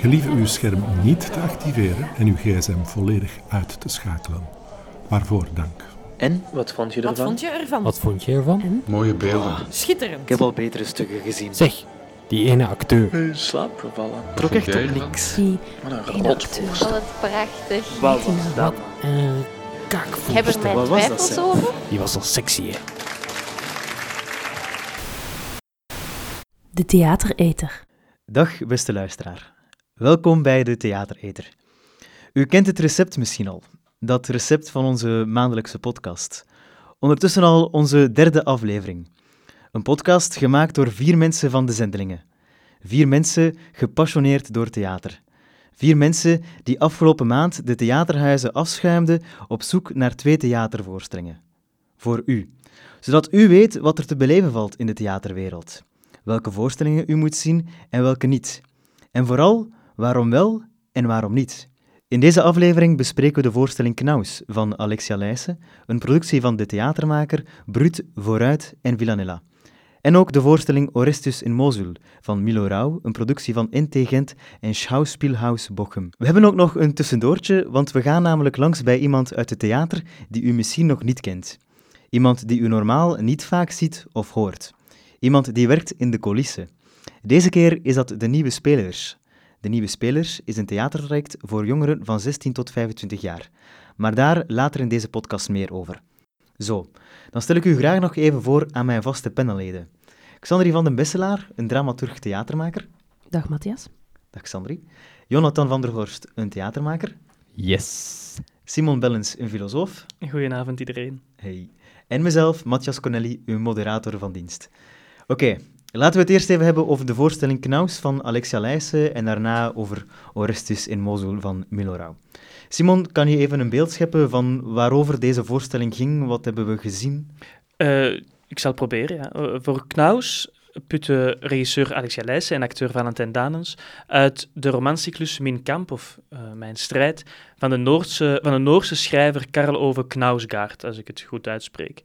Gelieve uw scherm niet te activeren en uw gsm volledig uit te schakelen. Waarvoor dank. En, wat vond je Wat ervan? vond je ervan? Wat vond je ervan? Mooie beelden. Schitterend. Ik heb al betere stukken gezien. Zeg, die ene acteur. In slaap gevallen. Trok echt op niks. Die Wat een ene was prachtig. Wat was dat? Eh, Ik heb er kakvoerster. mijn Wat was dat, twijfels over. Die was al sexy, hè? De Theatereter. Dag beste luisteraar. Welkom bij de Theatereter. U kent het recept misschien al. Dat recept van onze maandelijkse podcast. Ondertussen al onze derde aflevering. Een podcast gemaakt door vier mensen van de zendelingen. Vier mensen gepassioneerd door theater. Vier mensen die afgelopen maand de theaterhuizen afschuimden op zoek naar twee theatervoorstellingen. Voor u. Zodat u weet wat er te beleven valt in de theaterwereld welke voorstellingen u moet zien en welke niet. En vooral, waarom wel en waarom niet. In deze aflevering bespreken we de voorstelling Knaus van Alexia Leijsen, een productie van de theatermaker Brut, Vooruit en Villanella. En ook de voorstelling Orestus in Mosul van Milo Rauw, een productie van NT Gent en Schauspielhaus Bochum. We hebben ook nog een tussendoortje, want we gaan namelijk langs bij iemand uit het theater die u misschien nog niet kent. Iemand die u normaal niet vaak ziet of hoort. Iemand die werkt in de coulissen. Deze keer is dat de Nieuwe Spelers. De Nieuwe Spelers is een theatertraject voor jongeren van 16 tot 25 jaar. Maar daar later in deze podcast meer over. Zo, dan stel ik u graag nog even voor aan mijn vaste panelleden. Xandri van den Besselaar, een dramaturg theatermaker. Dag Matthias. Dag Xandri. Jonathan van der Horst, een theatermaker. Yes. Simon Bellens, een filosoof. Goedenavond iedereen. Hey. En mezelf, Matthias Cornelli, uw moderator van dienst. Oké, laten we het eerst even hebben over de voorstelling Knaus van Alexia Leijsen en daarna over Orestus in Mosul van Milo Rauw. Simon, kan je even een beeld scheppen van waarover deze voorstelling ging? Wat hebben we gezien? Eh, ik zal het proberen. Eh, voor Knaus putte regisseur Alexia Leijsen en acteur Valentijn Danens uit de romancyclus Min Kamp, of eh, Mijn Strijd, van de, Noordse, van de Noorse schrijver Karl Ove Knausgaard, als ik het goed uitspreek.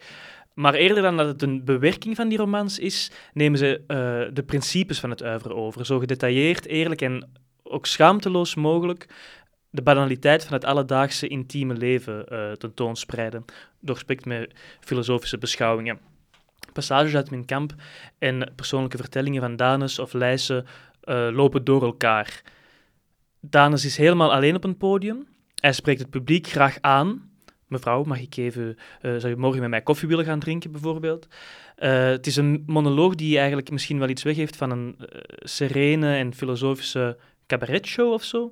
Maar eerder dan dat het een bewerking van die romans is, nemen ze eh, de principes van het oeuvre over. Zo gedetailleerd, eerlijk en ook schaamteloos mogelijk de banaliteit van het alledaagse intieme leven eh, tentoonspreiden, doorspekt met filosofische beschouwingen. Passages uit Min Kamp en persoonlijke vertellingen van Danes of Leijsen eh, lopen door elkaar. Danes is helemaal alleen op een podium. Hij spreekt het publiek graag aan. Mevrouw, mag ik even, eh, zou je morgen met mij koffie willen gaan drinken, bijvoorbeeld? Eh, het is een monoloog die eigenlijk misschien wel iets weggeeft van een eh, serene en filosofische cabaretshow of zo.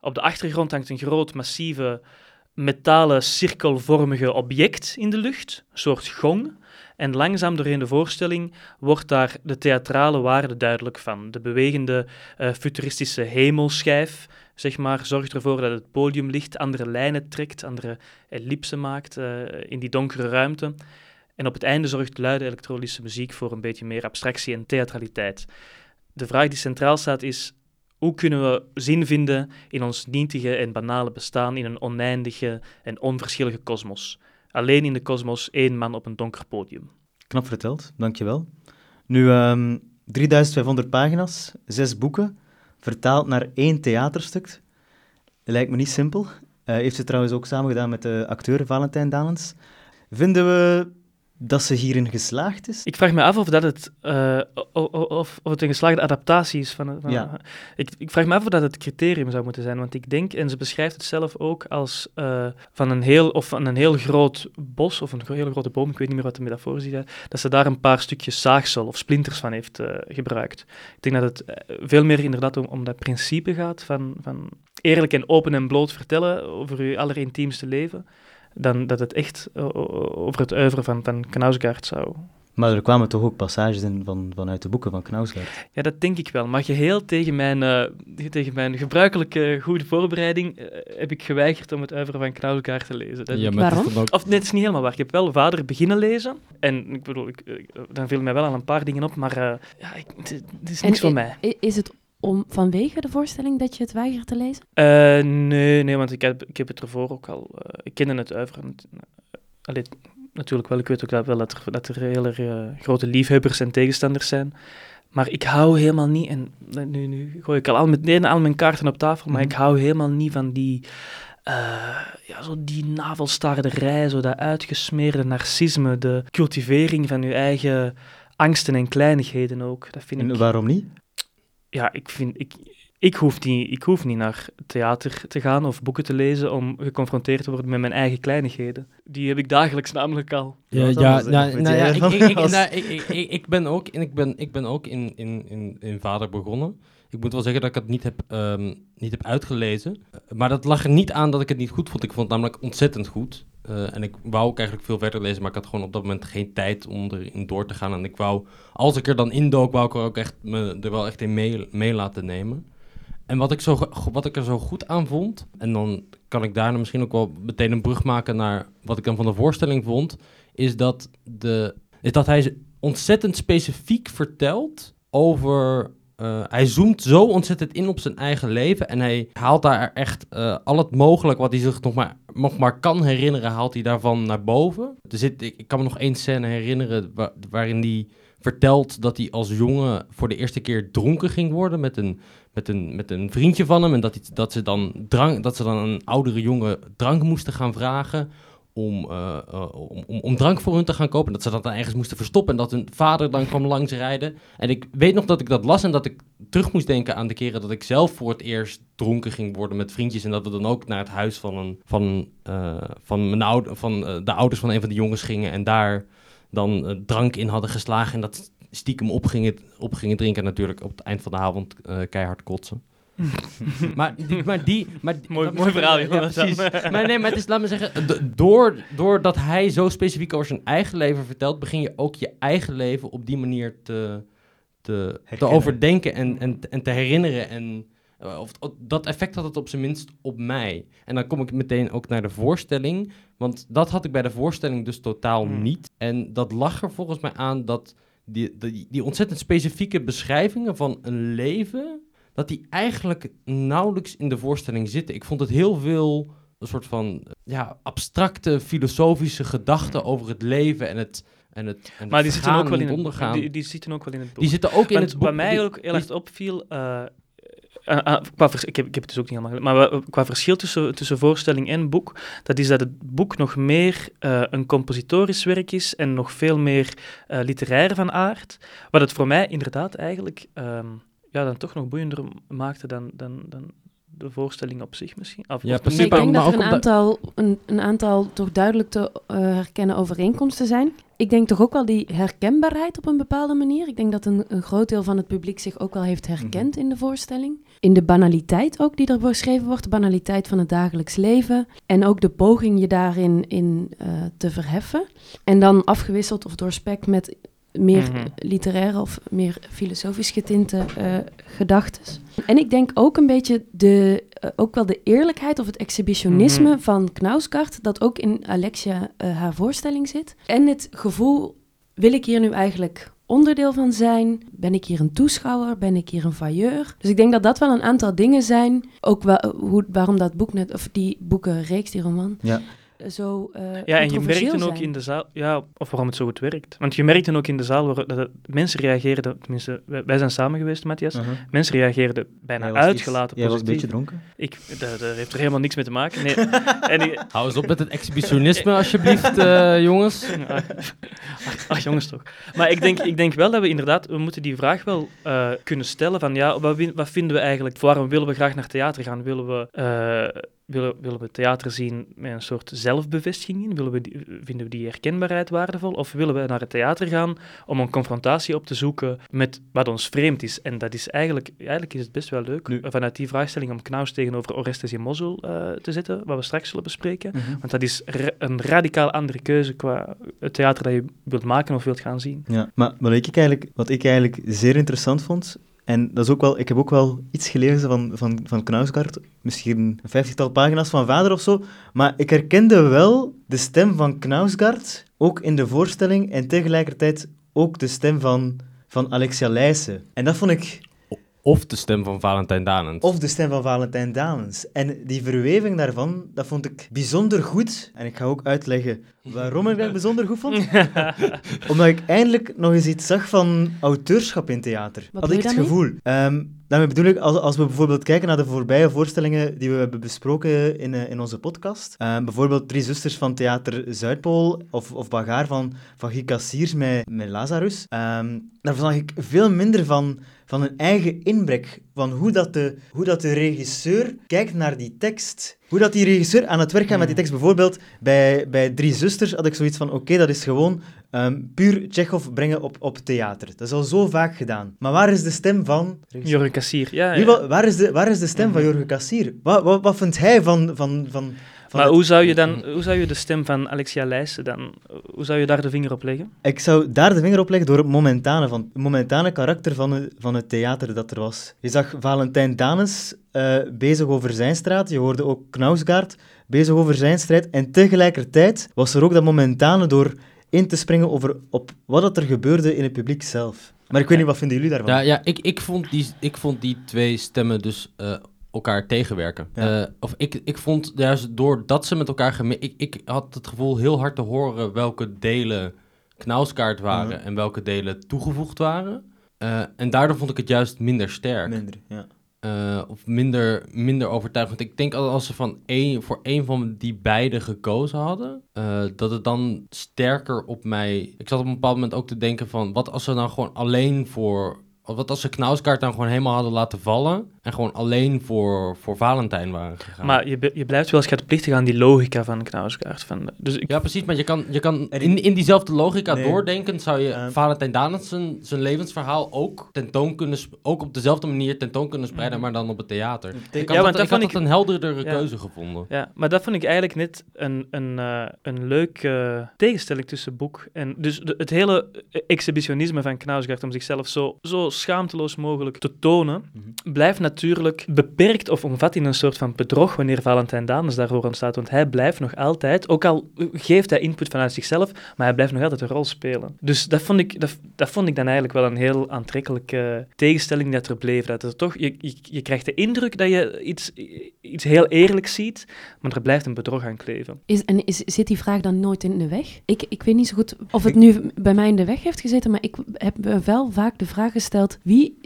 Op de achtergrond hangt een groot, massieve, metalen, cirkelvormige object in de lucht, een soort gong. En langzaam doorheen de voorstelling wordt daar de theatrale waarde duidelijk van. De bewegende, futuristische hemelschijf, zeg maar, zorgt ervoor dat het podiumlicht andere lijnen trekt, andere ellipsen maakt eh, in die donkere ruimte. En op het einde zorgt luide elektronische muziek voor een beetje meer abstractie en theatraliteit. De vraag die centraal staat is, hoe kunnen we zin vinden in ons nietige en banale bestaan in een oneindige en onverschillige kosmos? Alleen in de kosmos één man op een donker podium. Knap verteld, dankjewel. Nu, ehm 3500 pagina's, zes boeken, vertaald naar één theaterstuk. Lijkt me niet simpel. Eh, heeft ze trouwens ook samen gedaan met de acteur Valentijn Danens. Vinden we dat ze hierin geslaagd is? Ik vraag me af of, dat het, eh, of, of het een geslaagde adaptatie is van... van Ja. ik, ik vraag me af of dat het criterium zou moeten zijn, want ik denk, en ze beschrijft het zelf ook als eh, van, een heel, of van een heel groot bos, of een hele grote boom, ik weet niet meer wat de metafoor is, dat ze daar een paar stukjes zaagsel of splinters van heeft eh, gebruikt. Ik denk dat het veel meer inderdaad om, om dat principe gaat van, van eerlijk en open en bloot vertellen over je allerintiemste leven, dan dat het echt o- over het oeuvre van, van Knausgaard zou, Maar er kwamen toch ook passages in van, vanuit de boeken van Knausgaard. Ja, dat denk ik wel. Maar geheel tegen mijn, eh, tegen mijn gebruikelijke goede voorbereiding eh, heb ik geweigerd om het uiveren van Knausgaard te lezen. Dat Ja, ik- maar het is Waarom? ook- Of nee, het is niet helemaal waar. Ik heb wel vader beginnen lezen. En ik bedoel, ik, eh, dan viel mij wel al een paar dingen op, maar eh, ja, ik, het, het is niks En voor i- mij. Is het om, vanwege de voorstelling dat je het weigert te lezen? Eh, nee, nee, want ik heb, ik heb het ervoor ook al... eh, ik kende het uiveren. Uh, allee, natuurlijk wel. Ik weet ook dat, wel dat er, dat er hele eh, grote liefhebbers en tegenstanders zijn. Maar ik hou helemaal niet, en nu, nu gooi ik al, al meteen al mijn kaarten op tafel, maar Mhm. ik hou helemaal niet van die, eh, ja, zo die navelstaarderij, zo dat uitgesmeerde narcisme, de cultivering van je eigen angsten en kleinigheden ook. Dat vind En ik, waarom niet? Ja, ik vind, ik, ik, hoef niet, ik hoef niet naar theater te gaan of boeken te lezen om geconfronteerd te worden met mijn eigen kleinigheden. Die heb ik dagelijks namelijk al. Ja, ja, nou, nou ja, ik, ervan ik, ik, was. nou, ik, ben ook, en ik ben, ik ben ook in, in, in, in Vader begonnen. Ik moet wel zeggen dat ik het niet heb, ehm, niet heb uitgelezen. Maar dat lag er niet aan dat ik het niet goed vond. Ik vond het namelijk ontzettend goed. Eh, en ik wou ook eigenlijk veel verder lezen, maar ik had gewoon op dat moment geen tijd om erin door te gaan. En ik wou, als ik er dan indook, wou ik er ook echt me er wel echt in mee, mee laten nemen. En wat ik, zo, wat ik er zo goed aan vond, en dan kan ik daarna misschien ook wel meteen een brug maken naar wat ik dan van de voorstelling vond, is dat, de, is dat hij ze ontzettend specifiek vertelt over. Eh, hij zoomt zo ontzettend in op zijn eigen leven en hij haalt daar echt eh, al het mogelijk wat hij zich nog maar, nog maar kan herinneren, haalt hij daarvan naar boven. Er zit, ik, kan me nog één scène herinneren wa- waarin hij vertelt dat hij als jongen voor de eerste keer dronken ging worden met een, met een, met een vriendje van hem. En dat, hij, dat, ze dan drank, dat ze dan een oudere jongen drank moesten gaan vragen om, eh, eh, om, om, om drank voor hun te gaan kopen. En dat ze dat dan ergens moesten verstoppen en dat hun vader dan kwam langsrijden. En ik weet nog dat ik dat las en dat ik terug moest denken aan de keren dat ik zelf voor het eerst dronken ging worden met vriendjes. En dat we dan ook naar het huis van, een, van, eh, van, mijn oude, van de ouders van een van de jongens gingen en daar dan drank in hadden geslagen en dat stiekem op gingen, op gingen drinken. En natuurlijk op het eind van de avond keihard kotsen. maar, die, maar die... Maar, die- Mooi- verhaal, ja, precies. maar nee, maar het is, laat me zeggen, door, doordat hij zo specifiek over zijn eigen leven vertelt, begin je ook je eigen leven op die manier te, te, te overdenken en, en, en te herinneren. En, eh, of, of dat effect had het op zijn minst op mij. En dan kom ik meteen ook naar de voorstelling. Want dat had ik bij de voorstelling dus totaal Hmm. niet. En dat lag er volgens mij aan dat die, die, die ontzettend specifieke beschrijvingen van een leven, dat die eigenlijk nauwelijks in de voorstelling zitten. Ik vond het heel veel een soort van ja, abstracte filosofische gedachten over het leven en het, en het, en Maar het die zitten, ook wel in het ondergaan. die, die zitten ook wel in het boek. Die zitten ook in het boek. wat mij ook heel erg opviel, eh, eh, eh, qua ik, heb, ik heb het dus ook niet helemaal gelezen, maar qua verschil tussen, tussen voorstelling en boek, dat is dat het boek nog meer eh, een compositorisch werk is en nog veel meer eh, literair van aard. Wat het voor mij inderdaad eigenlijk ehm, ja, dan toch nog boeiender maakte dan, dan, dan de voorstelling op zich misschien. Of, Ja, of precies. Nee, ik denk maar dat er een aantal, een, een aantal toch duidelijk te eh, herkennen overeenkomsten zijn. Ik denk toch ook wel die herkenbaarheid op een bepaalde manier. Ik denk dat een, een groot deel van het publiek zich ook wel heeft herkend in de voorstelling. In de banaliteit ook die er beschreven wordt, de banaliteit van het dagelijks leven. En ook de poging je daarin in, eh, te verheffen. En dan afgewisseld of doorspekt met meer Mhm. literaire of meer filosofisch getinte eh gedachten. En ik denk ook een beetje de, eh, ook wel de eerlijkheid of het exhibitionisme Mhm. van Knausgaard, dat ook in Alexia eh, haar voorstelling zit. En het gevoel, wil ik hier nu eigenlijk onderdeel van zijn? Ben ik hier een toeschouwer? Ben ik hier een vailleur? Dus ik denk dat dat wel een aantal dingen zijn, ook wel, hoe, waarom dat boek net, of die boekenreeks, die roman, Ja. Zo eh Ja, en je merkte ook in de zaal, ja, of waarom het zo goed werkt. Want je merkte ook in de zaal waar, dat mensen reageerden, tenminste, wij, wij zijn samen geweest, Matthias. Uh-huh. Mensen reageerden bijna Jij was iets- uitgelaten Jij was een beetje dronken. Ik, dat, dat heeft er helemaal niks mee te maken. Nee. en ik- Hou eens op met het exhibitionisme, alsjeblieft, eh, jongens. ach, ach, jongens toch. Maar ik denk, ik denk wel dat we inderdaad, we moeten die vraag wel eh, kunnen stellen van ja, wat, wat vinden we eigenlijk, waarom willen we graag naar theater gaan? Willen we, eh, willen, willen we theater zien met een soort zelfbevestiging in? Willen we die, vinden we die herkenbaarheid waardevol? Of willen we naar het theater gaan om een confrontatie op te zoeken met wat ons vreemd is? En dat is eigenlijk, eigenlijk is het best wel leuk Nu- vanuit die vraagstelling om Knaus tegenover Orestes in Mosul eh, te zetten, wat we straks zullen bespreken. Want dat is ra- een radicaal andere keuze qua het theater dat je wilt maken of wilt gaan zien. Ja, maar wat ik eigenlijk, wat ik eigenlijk zeer interessant vond, en dat is ook wel, ik heb ook wel iets gelezen van, van, van Knausgaard, misschien een vijftigtal pagina's van Vader of zo, maar ik herkende wel de stem van Knausgaard, ook in de voorstelling, en tegelijkertijd ook de stem van, van Alexia Leijsen. En dat vond ik, Of de stem van Valentijn Danens. of de stem van Valentijn Dalens. En die verweving daarvan, dat vond ik bijzonder goed. En ik ga ook uitleggen Waarom ik dat bijzonder goed vond? Omdat ik eindelijk nog eens iets zag van auteurschap in theater. Wat Had ik je het gevoel. Ehm, daarmee bedoel ik, als, als we bijvoorbeeld kijken naar de voorbije voorstellingen die we hebben besproken in, eh, in onze podcast. Ehm, bijvoorbeeld Drie Zusters van Theater Zuidpool of, of Bagaar van, van Guy Cassiers met, met Lazarus. Ehm, daar zag ik veel minder van, van een eigen inbrek. Van hoe dat, de, hoe dat de regisseur kijkt naar die tekst. Hoe dat die regisseur aan het werk gaat met die tekst. Bijvoorbeeld bij, bij Drie Zusters had ik zoiets van: oké, dat is gewoon ehm, puur Tsjechov brengen op, op theater. Dat is al zo vaak gedaan. Maar waar is de stem van. Jurgen Kassier. Ja, ja. wa- waar, is de, waar is de stem van Jorgen Kassier? Wat, wat, wat vindt hij van, van, van Maar het- hoe zou, je dan, hoe zou je de stem van Alexia Lijssen dan... Hoe zou je daar de vinger op leggen? Ik zou daar de vinger op leggen door het momentane, van, het momentane karakter van, het- van het theater dat er was. Je zag Valentijn Danes eh, bezig over zijn straat, je hoorde ook Knausgaard bezig over zijn strijd. En tegelijkertijd was er ook dat momentane door in te springen over op wat dat er gebeurde in het publiek zelf. Maar ik weet niet, wat vinden jullie daarvan? Ja, ja ik, ik, vond die, ik vond die twee stemmen dus eh, elkaar tegenwerken. Ja. Eh, of ik, ik vond juist doordat ze met elkaar... gemi- Ik, ik had het gevoel heel hard te horen welke delen knauskaart waren Ja. en welke delen toegevoegd waren. Eh, en daardoor vond ik het juist minder sterk. Minder, ja. Eh, of minder, minder overtuigend. Ik denk al als ze van één, voor één van die beide gekozen hadden, dat het dan sterker op mij. Ik zat op een bepaald moment ook te denken van, wat als ze nou gewoon alleen voor. Of Wat als ze Knauskaart dan gewoon helemaal hadden laten vallen en gewoon alleen voor, voor Valentijn waren gegaan. Maar je, je blijft wel schatplichtig aan die logica van Knausgaard. Van, dus ik, Ja, precies, maar je kan, je kan in, in diezelfde logica Nee. doordenken, zou je Ehm. Valentijn Danens zijn, zijn levensverhaal ook tentoon kunnen, ook op dezelfde manier tentoon kunnen spreiden, Mhm. maar dan op het theater. Ik Ja, had, want dat, ik had vond dat ik- een helderdere Ja. keuze gevonden. Ja, maar dat vond ik eigenlijk net een, een, eh, een leuke tegenstelling tussen boek en... Dus de- het hele exhibitionisme van Knausgaard om zichzelf zo, zo schaamteloos mogelijk te tonen, Mhm. blijft natuurlijk beperkt of omvat in een soort van bedrog wanneer Valentijn Danes daarvoor ontstaat. Want hij blijft nog altijd, ook al geeft hij input vanuit zichzelf, maar hij blijft nog altijd een rol spelen. Dus dat vond ik, dat, dat vond ik dan eigenlijk wel een heel aantrekkelijke tegenstelling dat er bleef. Dat er toch, je, je, je krijgt de indruk dat je iets, iets heel eerlijks ziet, maar er blijft een bedrog aan kleven. Is, en is, zit die vraag dan nooit in de weg? Ik, ik weet niet zo goed of het nu bij mij in de weg heeft gezeten, maar ik heb wel vaak de vraag gesteld: wie,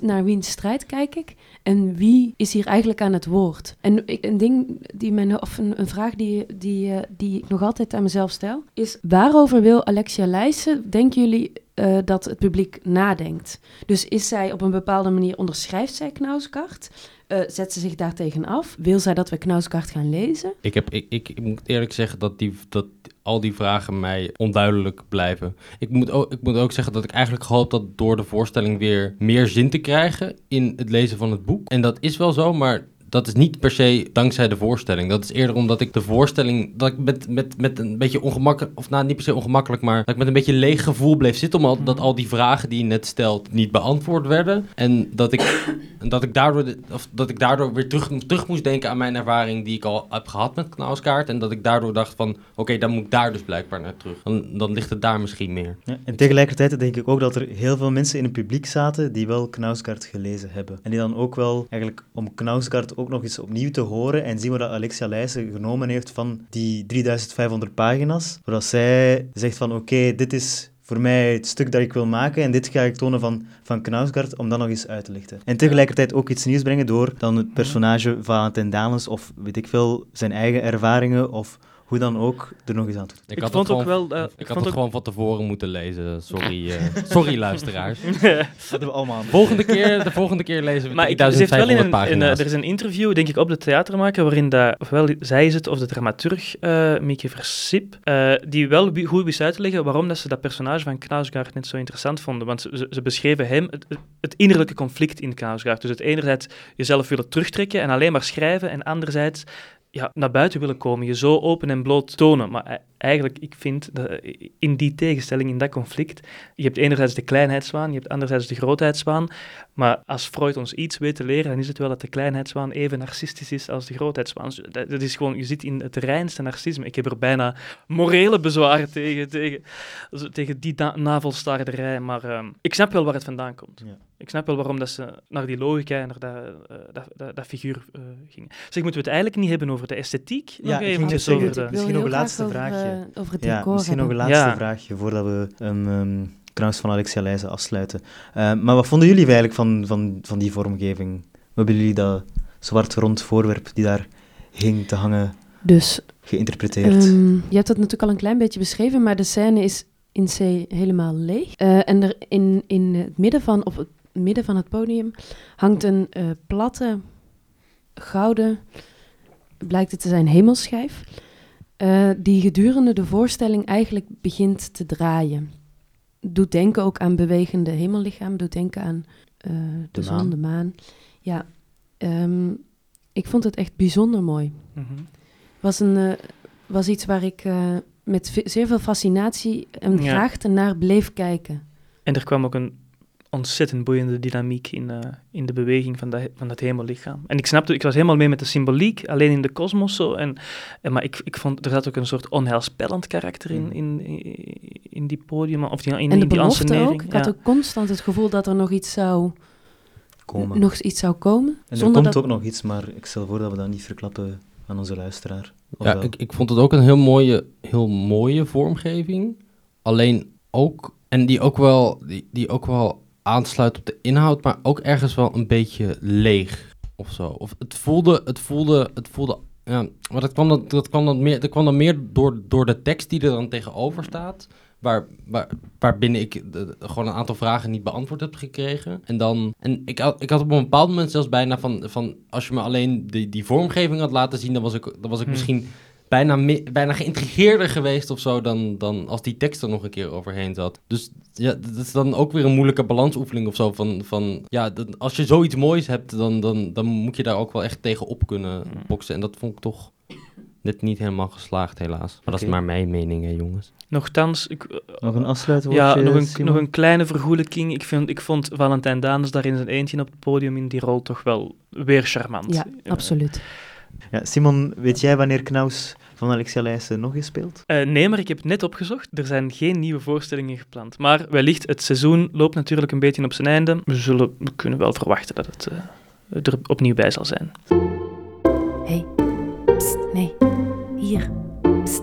naar wiens strijd kijk ik en wie is hier eigenlijk aan het woord? En een ding die men, of een, een vraag die, die, eh, die ik nog altijd aan mezelf stel, is: waarover wil Alexia Leijsen, denken jullie, eh, dat het publiek nadenkt? Dus is zij op een bepaalde manier, onderschrijft zij Knauskart? Eh, zet ze zich daartegen af? Wil zij dat we Knauskart gaan lezen? Ik, heb, ik, ik, moet eerlijk zeggen dat, die, dat al die vragen mij onduidelijk blijven. Ik moet, ook, ik moet ook zeggen dat ik eigenlijk gehoopt had door de voorstelling weer meer zin te krijgen in het lezen van het boek. En dat is wel zo, maar dat is niet per se dankzij de voorstelling. Dat is eerder omdat ik de voorstelling, dat ik met, met, met een beetje ongemakkelijk, of nou niet per se ongemakkelijk, maar dat ik met een beetje leeg gevoel bleef zitten, omdat dat al die vragen die je net stelt niet beantwoord werden. En dat ik, en dat ik, daardoor, de- of dat ik daardoor weer terug, terug moest denken aan mijn ervaring die ik al heb gehad met Knauskaart. En dat ik daardoor dacht van, oké, dan moet ik daar dus blijkbaar naar terug. Dan, dan ligt het daar misschien meer. Ja, en tegelijkertijd denk ik ook dat er heel veel mensen in het publiek zaten die wel Knauskaart gelezen hebben. En die dan ook wel, eigenlijk om Knauskaart ook nog eens opnieuw te horen en zien wat dat Alexia Leijsen genomen heeft van die 3500 pagina's. Zodat zij zegt van oké, dit is voor mij het stuk dat ik wil maken en dit ga ik tonen van, van Knausgaard om dat nog eens uit te lichten. En tegelijkertijd ook iets nieuws brengen door dan het personage Valentijn Danens of weet ik veel, zijn eigen ervaringen of hoe dan ook er nog eens aan toe. Ik, Ik had vond het ook gewoon, wel, eh, ik ik had het ook- gewoon van tevoren moeten lezen. Sorry, eh, sorry luisteraars. Dat hebben we allemaal. Volgende keer, de volgende keer lezen we Maar ik, heeft wel in 3500 een, in, eh, er is een interview, denk ik, op de theatermaker, waarin dat, ofwel zij is het, of de dramaturg, eh Mieke Versip, eh, die wel goed wist uit te leggen waarom dat ze dat personage van Knausgaard net zo interessant vonden. Want ze, ze, ze beschreven hem, het, het innerlijke conflict in Knausgaard. Dus het enerzijds jezelf willen terugtrekken en alleen maar schrijven, en anderzijds ja, naar buiten willen komen, je zo open en bloot tonen. Maar e- eigenlijk, ik vind, eh, in die tegenstelling, in dat conflict, je hebt enerzijds de kleinheidswaan, je hebt anderzijds de grootheidswaan, maar als Freud ons iets weet te leren, dan is het wel dat de kleinheidswaan even narcistisch is als de grootheidswaan. Dat, is gewoon, je zit in het reinste narcisme. Ik heb er bijna morele bezwaren tegen, tegen, tegen die na- navelstaarderij, maar ehm, ik snap wel waar het vandaan komt. Ja. Ik snap wel waarom dat ze naar die logica en naar dat, eh, dat, dat, dat figuur eh, gingen. Zeg, moeten we het eigenlijk niet hebben over de esthetiek. Ja, nog over de... Wil Misschien nog een laatste over, vraagje. eh, over het Ja, decor misschien nog een laatste Ja. vraagje voordat we een ehm kruis van Alexia Leijzen afsluiten. Eh, maar wat vonden jullie eigenlijk van, van, van die vormgeving? Hoe hebben jullie dat zwart rond voorwerp die daar hing te hangen Dus geïnterpreteerd? Ehm, je hebt dat natuurlijk al een klein beetje beschreven, maar de scène is in C helemaal leeg. Eh, en er in, in het midden van, op het midden van het podium hangt een eh, platte, gouden, blijkt het te zijn, hemelschijf. eh, die gedurende de voorstelling eigenlijk begint te draaien. Doet denken ook aan bewegende hemellichaam, doet denken aan eh, de, De zon, de maan. Ja, ehm, ik vond het echt bijzonder mooi Mhm. was, een, was iets waar ik met zeer veel fascinatie en Ja. graag naar bleef kijken. En er kwam ook een ontzettend boeiende dynamiek in, eh, in de beweging van, dat van dat hemellichaam. En ik snapte, ik was helemaal mee met de symboliek, alleen in de kosmos zo. En, en, maar ik, ik vond, er zat ook een soort onheilspellend karakter in, in, in, in die podium, of die, in, en de in die ansenering. ook. Ik had ook constant het gevoel dat er nog iets zou, Komen. nog iets zou komen. en er komt dat, ook nog iets, maar ik stel voor dat we dat niet verklappen aan onze luisteraar. Ja, ik, ik vond het ook een heel mooie, heel mooie vormgeving. Alleen ook, en die ook, wel, die, die ook wel aansluit op de inhoud, maar ook ergens wel een beetje leeg of zo. Of het voelde, het voelde, het voelde, ja, maar dat kwam dan, dat kwam dan meer, dat kwam dan meer door, door de tekst die er dan tegenover staat. Waar, waar, waarbinnen ik de- de- gewoon een aantal vragen niet beantwoord heb gekregen. En dan, en ik had, ik had op een bepaald moment zelfs bijna van, van als je me alleen die, die vormgeving had laten zien, dan was ik, dan was ik Hmm. misschien bijna, me- bijna geïntrigeerder geweest of zo dan, dan als die tekst er nog een keer overheen zat. Dus ja, dat is dan ook weer een moeilijke balansoefening of zo. Van, van ja, dat- als je zoiets moois hebt, dan, dan, dan moet je daar ook wel echt tegen op kunnen Hmm. boksen. En dat vond ik toch net niet helemaal geslaagd, helaas. Maar dat is maar mijn mening, hè, jongens. Nochtans, ik, eh, Nog een afsluitwoordje, ja, nog een, Simon? nog een kleine vergoelijking. Ik, vind, ik vond Valentijn Danes daar in zijn eentje op het podium in die rol toch wel weer charmant. ja, Eh, absoluut. Ja, Simon, weet jij wanneer Knaus van Alexia Leijsen nog eens speelt? Eh, nee, maar ik heb het net opgezocht. Er zijn geen nieuwe voorstellingen gepland. Maar wellicht, het seizoen loopt natuurlijk een beetje op zijn einde. We, zullen, we kunnen wel verwachten dat het eh, er opnieuw bij zal zijn. hey, pst, nee, hier, pst,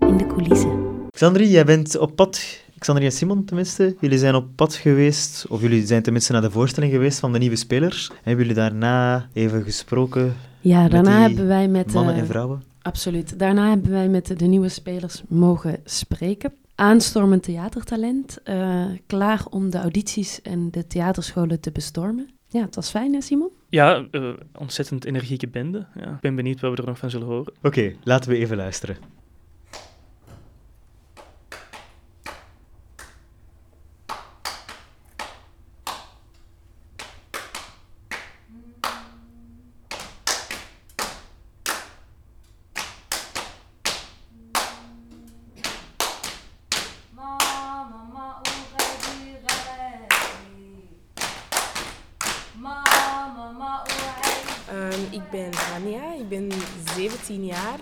in de coulissen. Xandri, jij bent op pad. Xandri en Simon tenminste. Jullie zijn op pad geweest, of jullie zijn tenminste naar de voorstelling geweest van de nieuwe spelers. Hebben jullie daarna even gesproken, Ja, daarna die hebben wij met... mannen eh, en vrouwen? Absoluut. Daarna hebben wij met de, de nieuwe spelers mogen spreken. Aanstormend theatertalent. eh, klaar om de audities en de theaterscholen te bestormen. Ja, het was fijn, hè, Simon? Ja, eh, ontzettend energieke bende. Ja. Ik ben benieuwd wat we er nog van zullen horen. Oké, laten we even luisteren. Ehm, ik ben Hania, ik ben 17 jaar.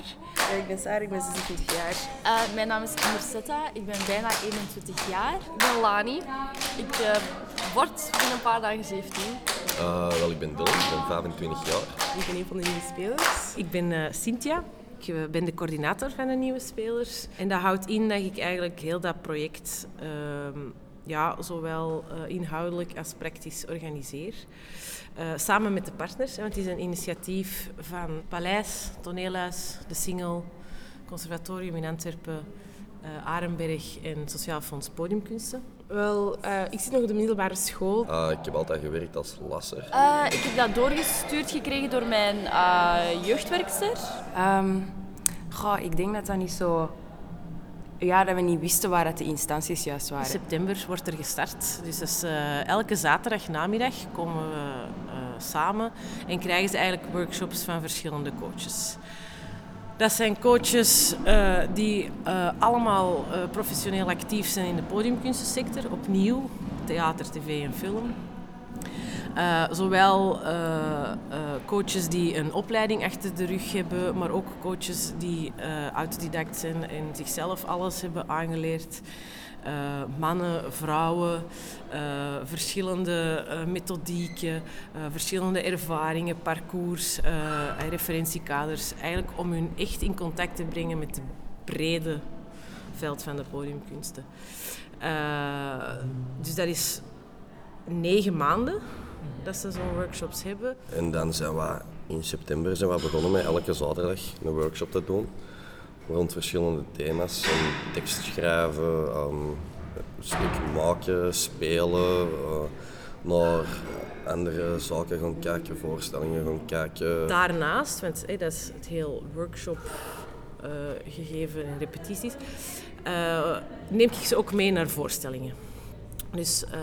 Ik ben Sarah, ik ben 26 jaar. Eh, mijn naam is Amersetta, ik ben bijna 21 jaar. Ik ben Lani. Ik eh, word in een paar dagen 17. Uh, wel, ik ben Dylan, ik ben 25 jaar. Ik ben een van de nieuwe spelers. Ik ben eh, Cynthia. Ik eh, ben de coördinator van de nieuwe spelers. En dat houdt in dat ik eigenlijk heel dat project ehm, ja, zowel eh, inhoudelijk als praktisch organiseer. Eh, samen met de partners, hè, want het is een initiatief van Paleis, Toneelhuis, De Singel, Conservatorium in Antwerpen, eh Arenberg en Sociaal Fonds Podiumkunsten. Wel, eh, ik zit nog op de middelbare school. Uh, ik heb altijd gewerkt als lasser. Eh, ik heb dat doorgestuurd gekregen door mijn eh, jeugdwerkster. Ehm, goh, ik denk dat dat niet zo... Ja, dat we niet wisten waar dat de instanties juist In waren. september wordt er gestart. Dus is, eh, elke zaterdag namiddag komen we eh, samen en krijgen ze eigenlijk workshops van verschillende coaches. Dat zijn coaches eh, die allemaal professioneel actief zijn in de podiumkunstensector. Opnieuw, theater, tv en film. Eh, zowel eh, eh, coaches die een opleiding achter de rug hebben, maar ook coaches die autodidact zijn en zichzelf alles hebben aangeleerd. mannen, vrouwen, verschillende methodieken, verschillende ervaringen, parcours, en referentiekaders. Eigenlijk om hun echt in contact te brengen met het brede veld van de podiumkunsten. Dus dat is negen maanden dat ze zo'n workshops hebben. En dan zijn we in september zijn we begonnen met elke zaterdag een workshop te doen. Rond verschillende thema's. Een tekst schrijven, um, een stuk maken, spelen. eh, naar andere zaken gaan kijken, voorstellingen gaan kijken. Daarnaast, want hey, dat is het heel workshop eh, gegeven en repetities, eh, neem ik ze ook mee naar voorstellingen. Dus eh,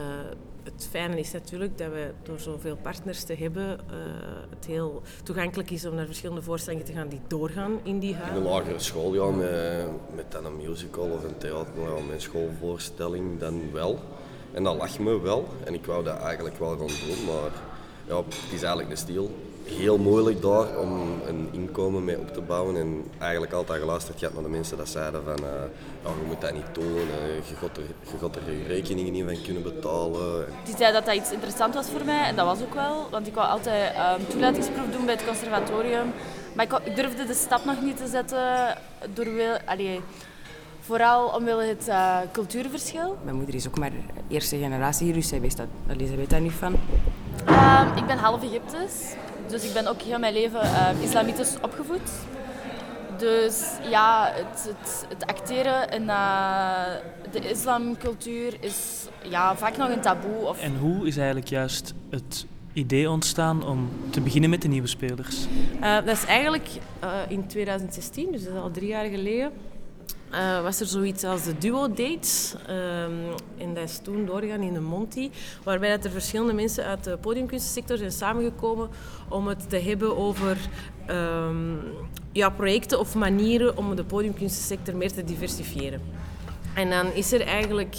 het fijne is natuurlijk dat we door zoveel partners te hebben, eh, het heel toegankelijk is om naar verschillende voorstellingen te gaan die doorgaan in die In huis. de lagere school, ja, met, met dan een musical of een theater, ja, mijn schoolvoorstelling dan wel. En dat lag me wel. En ik wou dat eigenlijk wel gaan doen, maar ja, het is eigenlijk de stil. Heel moeilijk daar om een inkomen mee op te bouwen. En eigenlijk altijd geluisterd gehad naar de mensen die zeiden van, eh, je moet dat niet doen, eh, je, gaat er, je gaat er je rekeningen niet van kunnen betalen. Die zei dat dat iets interessant was voor mij en dat was ook wel, want ik wou altijd ehm toelatingsproef doen bij het conservatorium. Maar ik durfde de stap nog niet te zetten, door wil, allee, vooral omwille het eh, cultuurverschil. Mijn moeder is ook maar eerste generatie hier, dus zij weet, dat, allee, zij weet daar niet van. Ehm, ik ben half Egyptisch, dus ik ben ook heel mijn leven ehm, islamitisch opgevoed. Dus ja, het, het, het acteren in eh, de islamcultuur is ja, vaak nog een taboe. Of En hoe is eigenlijk juist het idee ontstaan om te beginnen met de nieuwe spelers? Eh, dat is eigenlijk eh, in 2016, dus dat is al drie jaar geleden, eh, was er zoiets als de Duo Dates. Ehm, en dat is toen doorgegaan in de Monty, waarbij dat er verschillende mensen uit de podiumkunstensector zijn samengekomen om het te hebben over ehm, ja, projecten of manieren om de podiumkunstensector meer te diversifiëren. En dan is er eigenlijk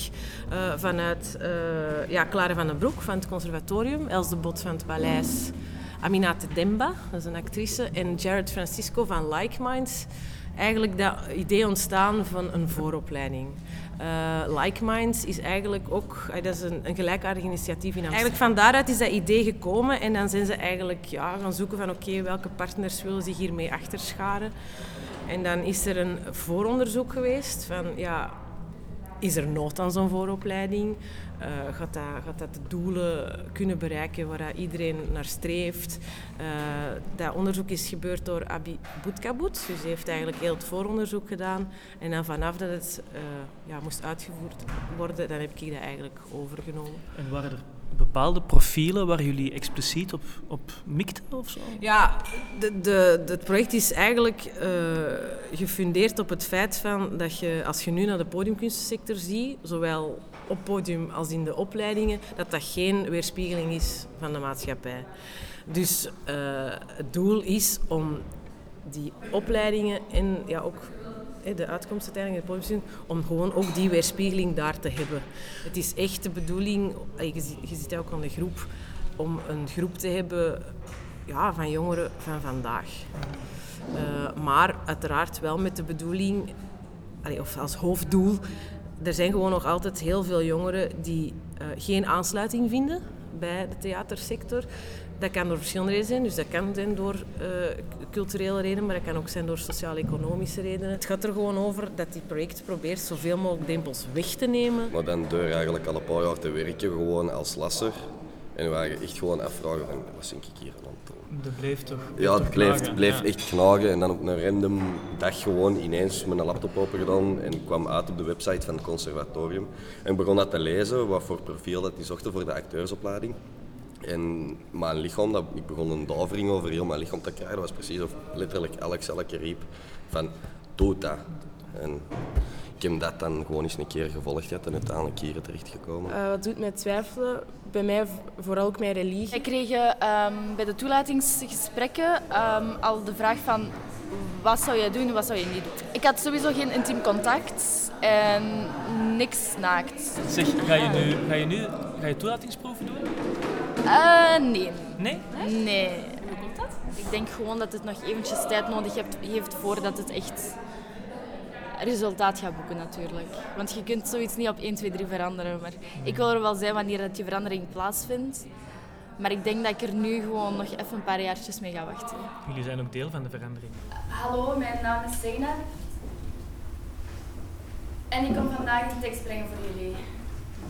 eh, vanuit eh, ja, Clara van den Broek van het conservatorium, Els de Bot van het Paleis, Aminata Demba, dat is een actrice, en Jared Francisco van Like Minds, eigenlijk dat idee ontstaan van een vooropleiding. Eh, like Minds is eigenlijk ook eh, dat is een, een gelijkaardig initiatief in Amsterdam. Eigenlijk van daaruit is dat idee gekomen en dan zijn ze eigenlijk ja, gaan zoeken van oké, welke partners willen zich hiermee achterscharen. En dan is er een vooronderzoek geweest van ja, is er nood aan zo'n vooropleiding? Eh, gaat, dat, gaat dat de doelen kunnen bereiken waar iedereen naar streeft? Eh, dat onderzoek is gebeurd door Abi Boetkaboet. Dus die heeft eigenlijk heel het vooronderzoek gedaan. En dan vanaf dat het eh, ja, moest uitgevoerd worden, dan heb ik dat eigenlijk overgenomen. En waren er bepaalde profielen waar jullie expliciet op, op mikten of zo? Ja, de, de, de- het project is eigenlijk gefundeerd op het feit van dat je, als je nu naar de podiumkunstensector ziet, zowel op podium als in de opleidingen, dat dat geen weerspiegeling is van de maatschappij. Dus eh, het doel is om die opleidingen en ja, ook de uitkomst uiteindelijk in het podium om gewoon ook die weerspiegeling daar te hebben. Het is echt de bedoeling, eh, je ziet, je ook aan de groep, om een groep te hebben ja, van jongeren van vandaag. Eh, maar uiteraard wel met de bedoeling, of als hoofddoel, er zijn gewoon nog altijd heel veel jongeren die eh, geen aansluiting vinden bij de theatersector. Dat kan door verschillende redenen zijn. Dus dat kan zijn door eh, culturele redenen, maar dat kan ook zijn door sociaal-economische redenen. Het gaat er gewoon over dat die project probeert zoveel mogelijk drempels weg te nemen. Maar dan door eigenlijk al een paar jaar te werken gewoon als lasser. En we waren echt gewoon afvragen van, wat ben ik hier aan het doen? Dat bleef toch? Ja, het bleef, knagen, bleef ja. echt knagen. En dan op een random dag gewoon ineens mijn laptop open gedaan en kwam uit op de website van het conservatorium. En begon dat te lezen, wat voor profiel dat die zochten voor de acteursopleiding. En mijn lichaam, dat, ik begon een davering over heel mijn lichaam te krijgen. Dat was precies of letterlijk elk celletje riep van, doe dat. En ik heb dat dan gewoon eens een keer gevolgd gehad en uiteindelijk hier terechtgekomen. Eh, wat doet mij twijfelen? Bij mij vooral ook mijn religie. Wij kregen ehm, bij de toelatingsgesprekken ehm, al de vraag van wat zou jij doen en wat zou je niet doen. Ik had sowieso geen intiem contact en niks naakt. Zeg, ga je nu, ga je nu ga je toelatingsproeven doen? Eh, nee. Nee? Nee. Hoe komt dat? Ik denk gewoon dat het nog eventjes tijd nodig heeft, heeft voordat het echt resultaat gaat boeken natuurlijk. Want je kunt zoiets niet op 1, 2, 3 veranderen. Maar ik wil er wel zijn wanneer dat die verandering plaatsvindt. Maar ik denk dat ik er nu gewoon nog even een paar jaartjes mee ga wachten. Jullie zijn ook deel van de verandering. Hallo, mijn naam is Zeynep. En ik kom vandaag een tekst brengen voor jullie.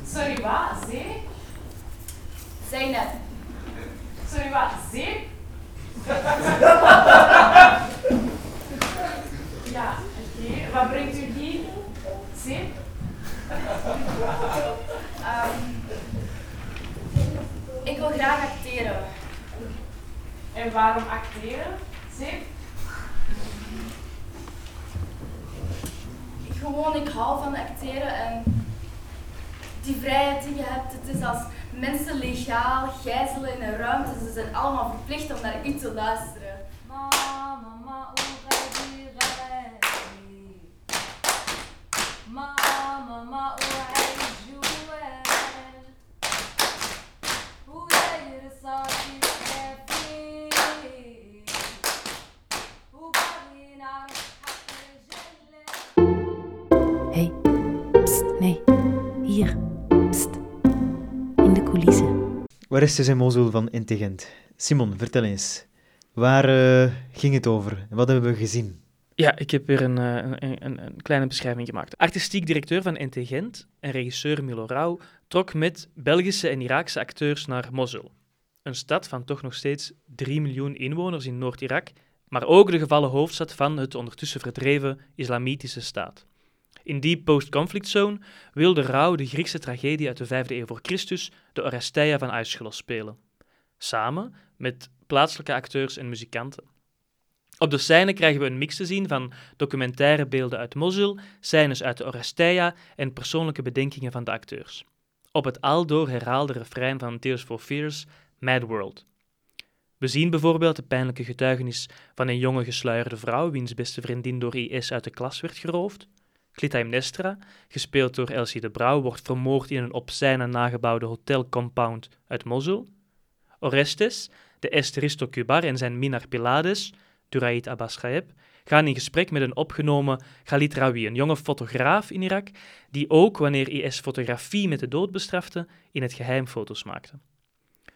Sorry, wat? Zee? Zeynep. Sorry, wat? Zee? ja, Wat brengt u hier? Zee? Ehm, ik wil graag acteren. En waarom acteren? Zee? Gewoon, ik hou van acteren en die vrijheid die je hebt. Het is als mensen legaal gijzelen in een ruimte. Ze zijn allemaal verplicht om naar u te luisteren. Coulissen. Orestes en Mosul van Intelligent. Simon, vertel eens. Waar eh, ging het over? Wat hebben we gezien? Ja, ik heb weer een, eh, een, een, een kleine beschrijving gemaakt. Artistiek directeur van Intelligent en regisseur Milo Rauw trok met Belgische en Iraakse acteurs naar Mosul. Een stad van toch nog steeds 3 miljoen inwoners in Noord-Irak, maar ook de gevallen hoofdstad van het ondertussen verdreven islamitische staat. In die post-conflict zone wilde Rauw de Griekse tragedie uit de 5e eeuw voor Christus, de Oresteia van Aeschylus, spelen. Samen met plaatselijke acteurs en muzikanten. Op de scène krijgen we een mix te zien van documentaire beelden uit Mosul, scènes uit de Oresteia en persoonlijke bedenkingen van de acteurs. Op het aldoor herhaalde refrein van Tears for Fears, Mad World. We zien bijvoorbeeld de pijnlijke getuigenis van een jonge gesluierde vrouw wiens beste vriendin door IS uit de klas werd geroofd. Clytemnestra, gespeeld door Elsie de Brouw, wordt vermoord in een op scène nagebouwde hotelcompound uit Mosul. Orestes, de Esteristo Kubar en zijn minar Pylades, Duraid Abbas Ghaeb, gaan in gesprek met een opgenomen Khalid Rawi, een jonge fotograaf in Irak, die ook wanneer IS fotografie met de dood bestrafte, in het geheim foto's maakte.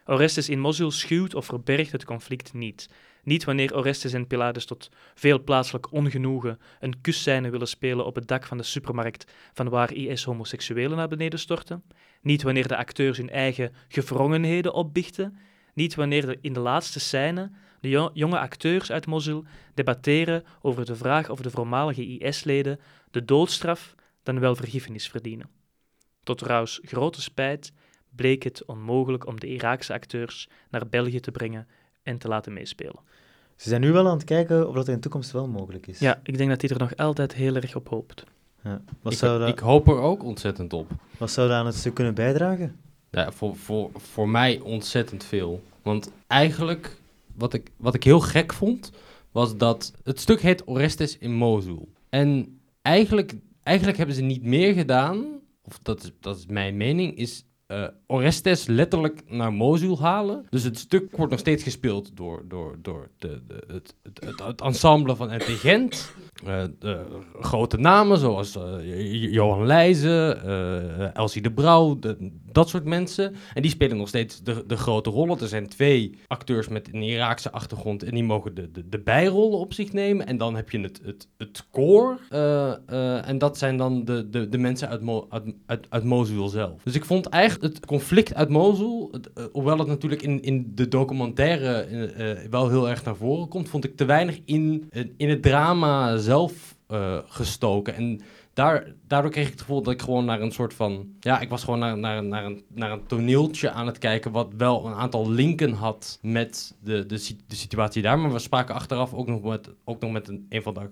Orestes in Mosul schuwt of verbergt het conflict niet. Niet wanneer Orestes en Pylades tot veel plaatselijk ongenoegen een kusscène willen spelen op het dak van de supermarkt van waar IS homoseksuelen naar beneden storten. Niet wanneer de acteurs hun eigen gewrongenheden opbichten. Niet wanneer in de laatste scène de jo jonge acteurs uit Mosul debatteren over de vraag of de voormalige IS-leden de doodstraf dan wel vergiffenis verdienen. Tot Raus grote spijt bleek het onmogelijk om de Iraakse acteurs naar België te brengen en te laten meespelen. Ze zijn nu wel aan het kijken of dat in de toekomst wel mogelijk is. Ja, ik denk dat hij er nog altijd heel erg op hoopt. Ja. Wat, Ik, zou dat, ik hoop er ook ontzettend op. wat zou dat aan het stuk kunnen bijdragen? Ja, voor, voor, voor mij ontzettend veel. Want eigenlijk, wat ik, wat ik heel gek vond, was dat het stuk heet Orestes in Mosul. En eigenlijk, eigenlijk hebben ze niet meer gedaan, of dat is, dat is mijn mening, is eh, Orestes letterlijk naar Mosul halen. Dus het stuk wordt nog steeds gespeeld door, door, door de, de, het, het, het, ensemble van Intelligent. Eh, de grote namen zoals eh, Johan Leijzen, Elsie de Brouw, dat soort mensen. En die spelen nog steeds de, de grote rollen. Er zijn twee acteurs met een Iraakse achtergrond en die mogen de, de, de bijrollen op zich nemen. En dan heb je het, het, het koor. eh, eh, en dat zijn dan de, de, de mensen uit, Mo, uit, uit, uit Mosul zelf. Dus ik vond eigenlijk het conflict uit Mosul, eh, hoewel het natuurlijk in, in de documentaire wel heel erg naar voren komt, vond ik te weinig in, in het drama zelf gestoken. En daar, daardoor kreeg ik het gevoel dat ik gewoon naar een soort van... Ja, ik was gewoon naar, naar, naar, een, naar een toneeltje aan het kijken... wat wel een aantal linken had met de, de, de situatie daar. Maar we spraken achteraf ook nog met, ook nog met een, een van de...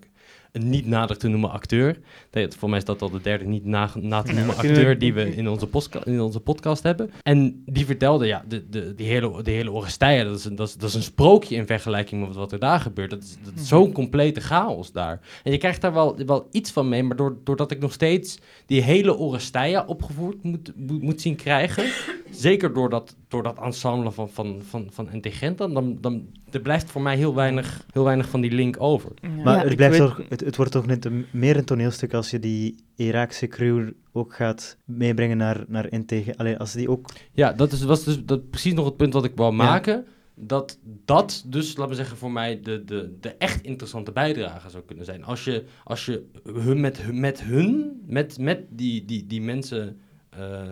Een niet nader te noemen acteur. Nee, voor mij is dat al de derde niet na, na te noemen acteur die we in onze, in onze podcast hebben. En die vertelde, ja, de, de, die hele, de hele Oresteia, dat is, een, dat, is, dat is een sprookje in vergelijking met wat er daar gebeurt. Dat is, zo'n complete chaos daar. En je krijgt daar wel, wel iets van mee, maar door, doordat ik nog steeds die hele Oresteia opgevoerd moet, moet, zien krijgen, zeker door dat, door dat ensemble van, van, van, van NT Gent, dan, dan, dan er blijft voor mij heel weinig, heel weinig van die link over. Maar het, blijft weet- toch, het, het wordt toch net een, meer een toneelstuk als je die Iraakse crew ook gaat meebrengen naar, naar NT. Allee, als die ook... Ja, dat is, was dus dat, precies nog het punt wat ik wou Ja. maken. Dat dat dus, laten we zeggen, voor mij de, de, de echt interessante bijdrage zou kunnen zijn. Als je, als je hun met, hun- met hun, met, met die, die, die mensen eh,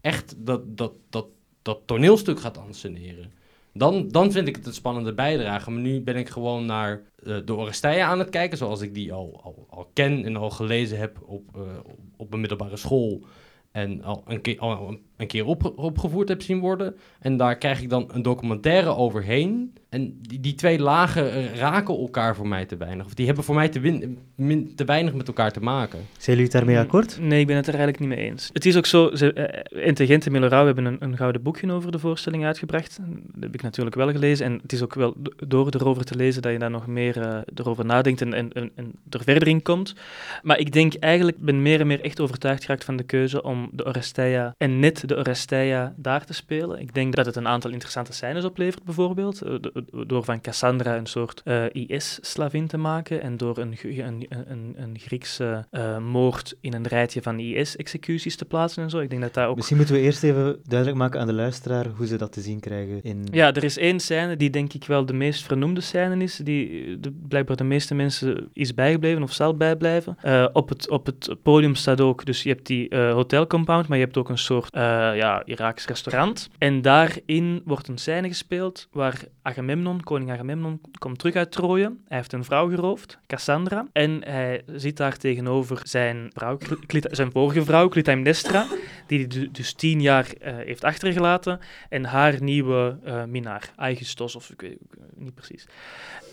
echt dat, dat, dat, dat toneelstuk gaat anseneren. Dan, dan vind ik het een spannende bijdrage. Maar nu ben ik gewoon naar eh, de Oresteia aan het kijken, zoals ik die al, al, al ken en al gelezen heb op, eh, op een middelbare school. En al een keer, al een- een keer op, opgevoerd heb zien worden. En daar krijg ik dan een documentaire overheen. En die, die twee lagen raken elkaar voor mij te weinig. Of die hebben voor mij te, win, min- te weinig met elkaar te maken. Zijn jullie het daarmee akkoord? Nee, ik ben het er eigenlijk niet mee eens. Het is ook zo, ze, eh, Intelligent en Millerau hebben een, een gouden boekje over de voorstelling uitgebracht. Dat heb ik natuurlijk wel gelezen. En het is ook wel do- door erover te lezen dat je daar nog meer eh, erover nadenkt en, en, en, en er verder in komt. Maar ik denk eigenlijk, ben meer en meer echt overtuigd geraakt van de keuze om de Oresteia en net de Oresteia daar te spelen. Ik denk dat het een aantal interessante scènes oplevert, bijvoorbeeld. Eh, do- Door van Cassandra een soort eh, IS-slavin te maken en door een, een, een, een Griekse eh, moord in een rijtje van IS-executies te plaatsen en zo. Ik denk dat daar ook... Misschien moeten we eerst even duidelijk maken aan de luisteraar hoe ze dat te zien krijgen in... Ja, er is één scène die denk ik wel de meest vernoemde scène is, die de, blijkbaar de meeste mensen is bijgebleven of zal bijblijven. Op, het, op het podium staat ook, dus je hebt die hotelcompound, maar je hebt ook een soort ja, Iraaks restaurant. En daarin wordt een scène gespeeld waar Agamemnon, koning Agamemnon, komt terug uit Troje. Hij heeft een vrouw geroofd, Cassandra, en hij zit daar tegenover zijn, vrouw, zijn vorige vrouw, Clytemnestra, die hij du- dus tien jaar eh, heeft achtergelaten, en haar nieuwe eh minnaar, Aegisthos, of ik weet niet precies.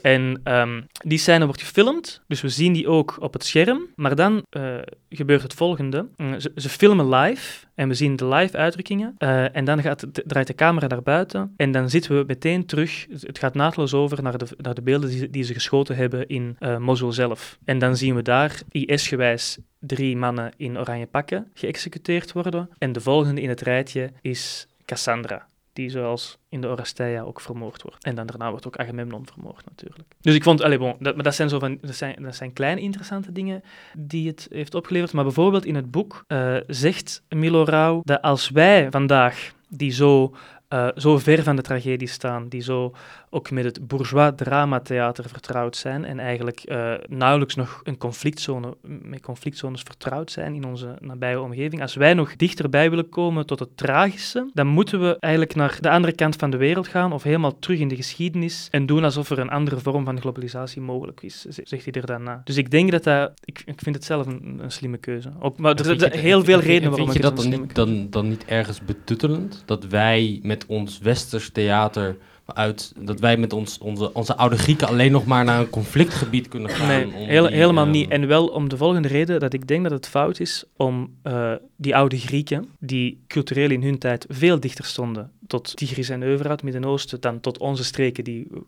En ehm, die scène wordt gefilmd, dus we zien die ook op het scherm. Maar dan eh, gebeurt het volgende. Mm, ze filmen live en we zien de live uitdrukkingen. Eh, en dan gaat, draait de camera naar buiten en dan zitten we meteen terug. Het gaat naadloos over naar de, naar de beelden die, die ze geschoten hebben in eh Mosul zelf. En dan zien we daar IS-gewijs drie mannen in oranje pakken geëxecuteerd worden. En de volgende in het rijtje is Cassandra die zoals in de Oresteia ook vermoord wordt. En dan daarna wordt ook Agamemnon vermoord natuurlijk. Dus ik vond, allez, bon, dat, maar dat zijn, zo van, dat, zijn, dat zijn kleine interessante dingen die het heeft opgeleverd. Maar bijvoorbeeld in het boek eh, zegt Milo Rauw dat als wij vandaag, die zo, eh, zo ver van de tragedie staan, die zo ook met het bourgeois dramatheater vertrouwd zijn en eigenlijk eh, nauwelijks nog een conflictzone, met conflictzones vertrouwd zijn in onze nabije omgeving. Als wij nog dichterbij willen komen tot het tragische, dan moeten we eigenlijk naar de andere kant van de wereld gaan of helemaal terug in de geschiedenis en doen alsof er een andere vorm van globalisatie mogelijk is, zegt hij er dan na. Dus ik denk dat dat, ik, ik vind het zelf een, een slimme keuze. Ook, maar er zijn heel veel redenen waarom Vind je ik dat dan dan, dan niet ergens betuttelend? Dat wij met ons westers theater uit, dat wij met ons, onze, onze oude Grieken alleen nog maar naar een conflictgebied kunnen gaan? Nee, om heel- die, helemaal ehm, niet. En wel om de volgende reden dat ik denk dat het fout is om eh, die oude Grieken, die cultureel in hun tijd veel dichter stonden tot Tigris en Eufraat, Midden-Oosten, dan tot onze streken die eh,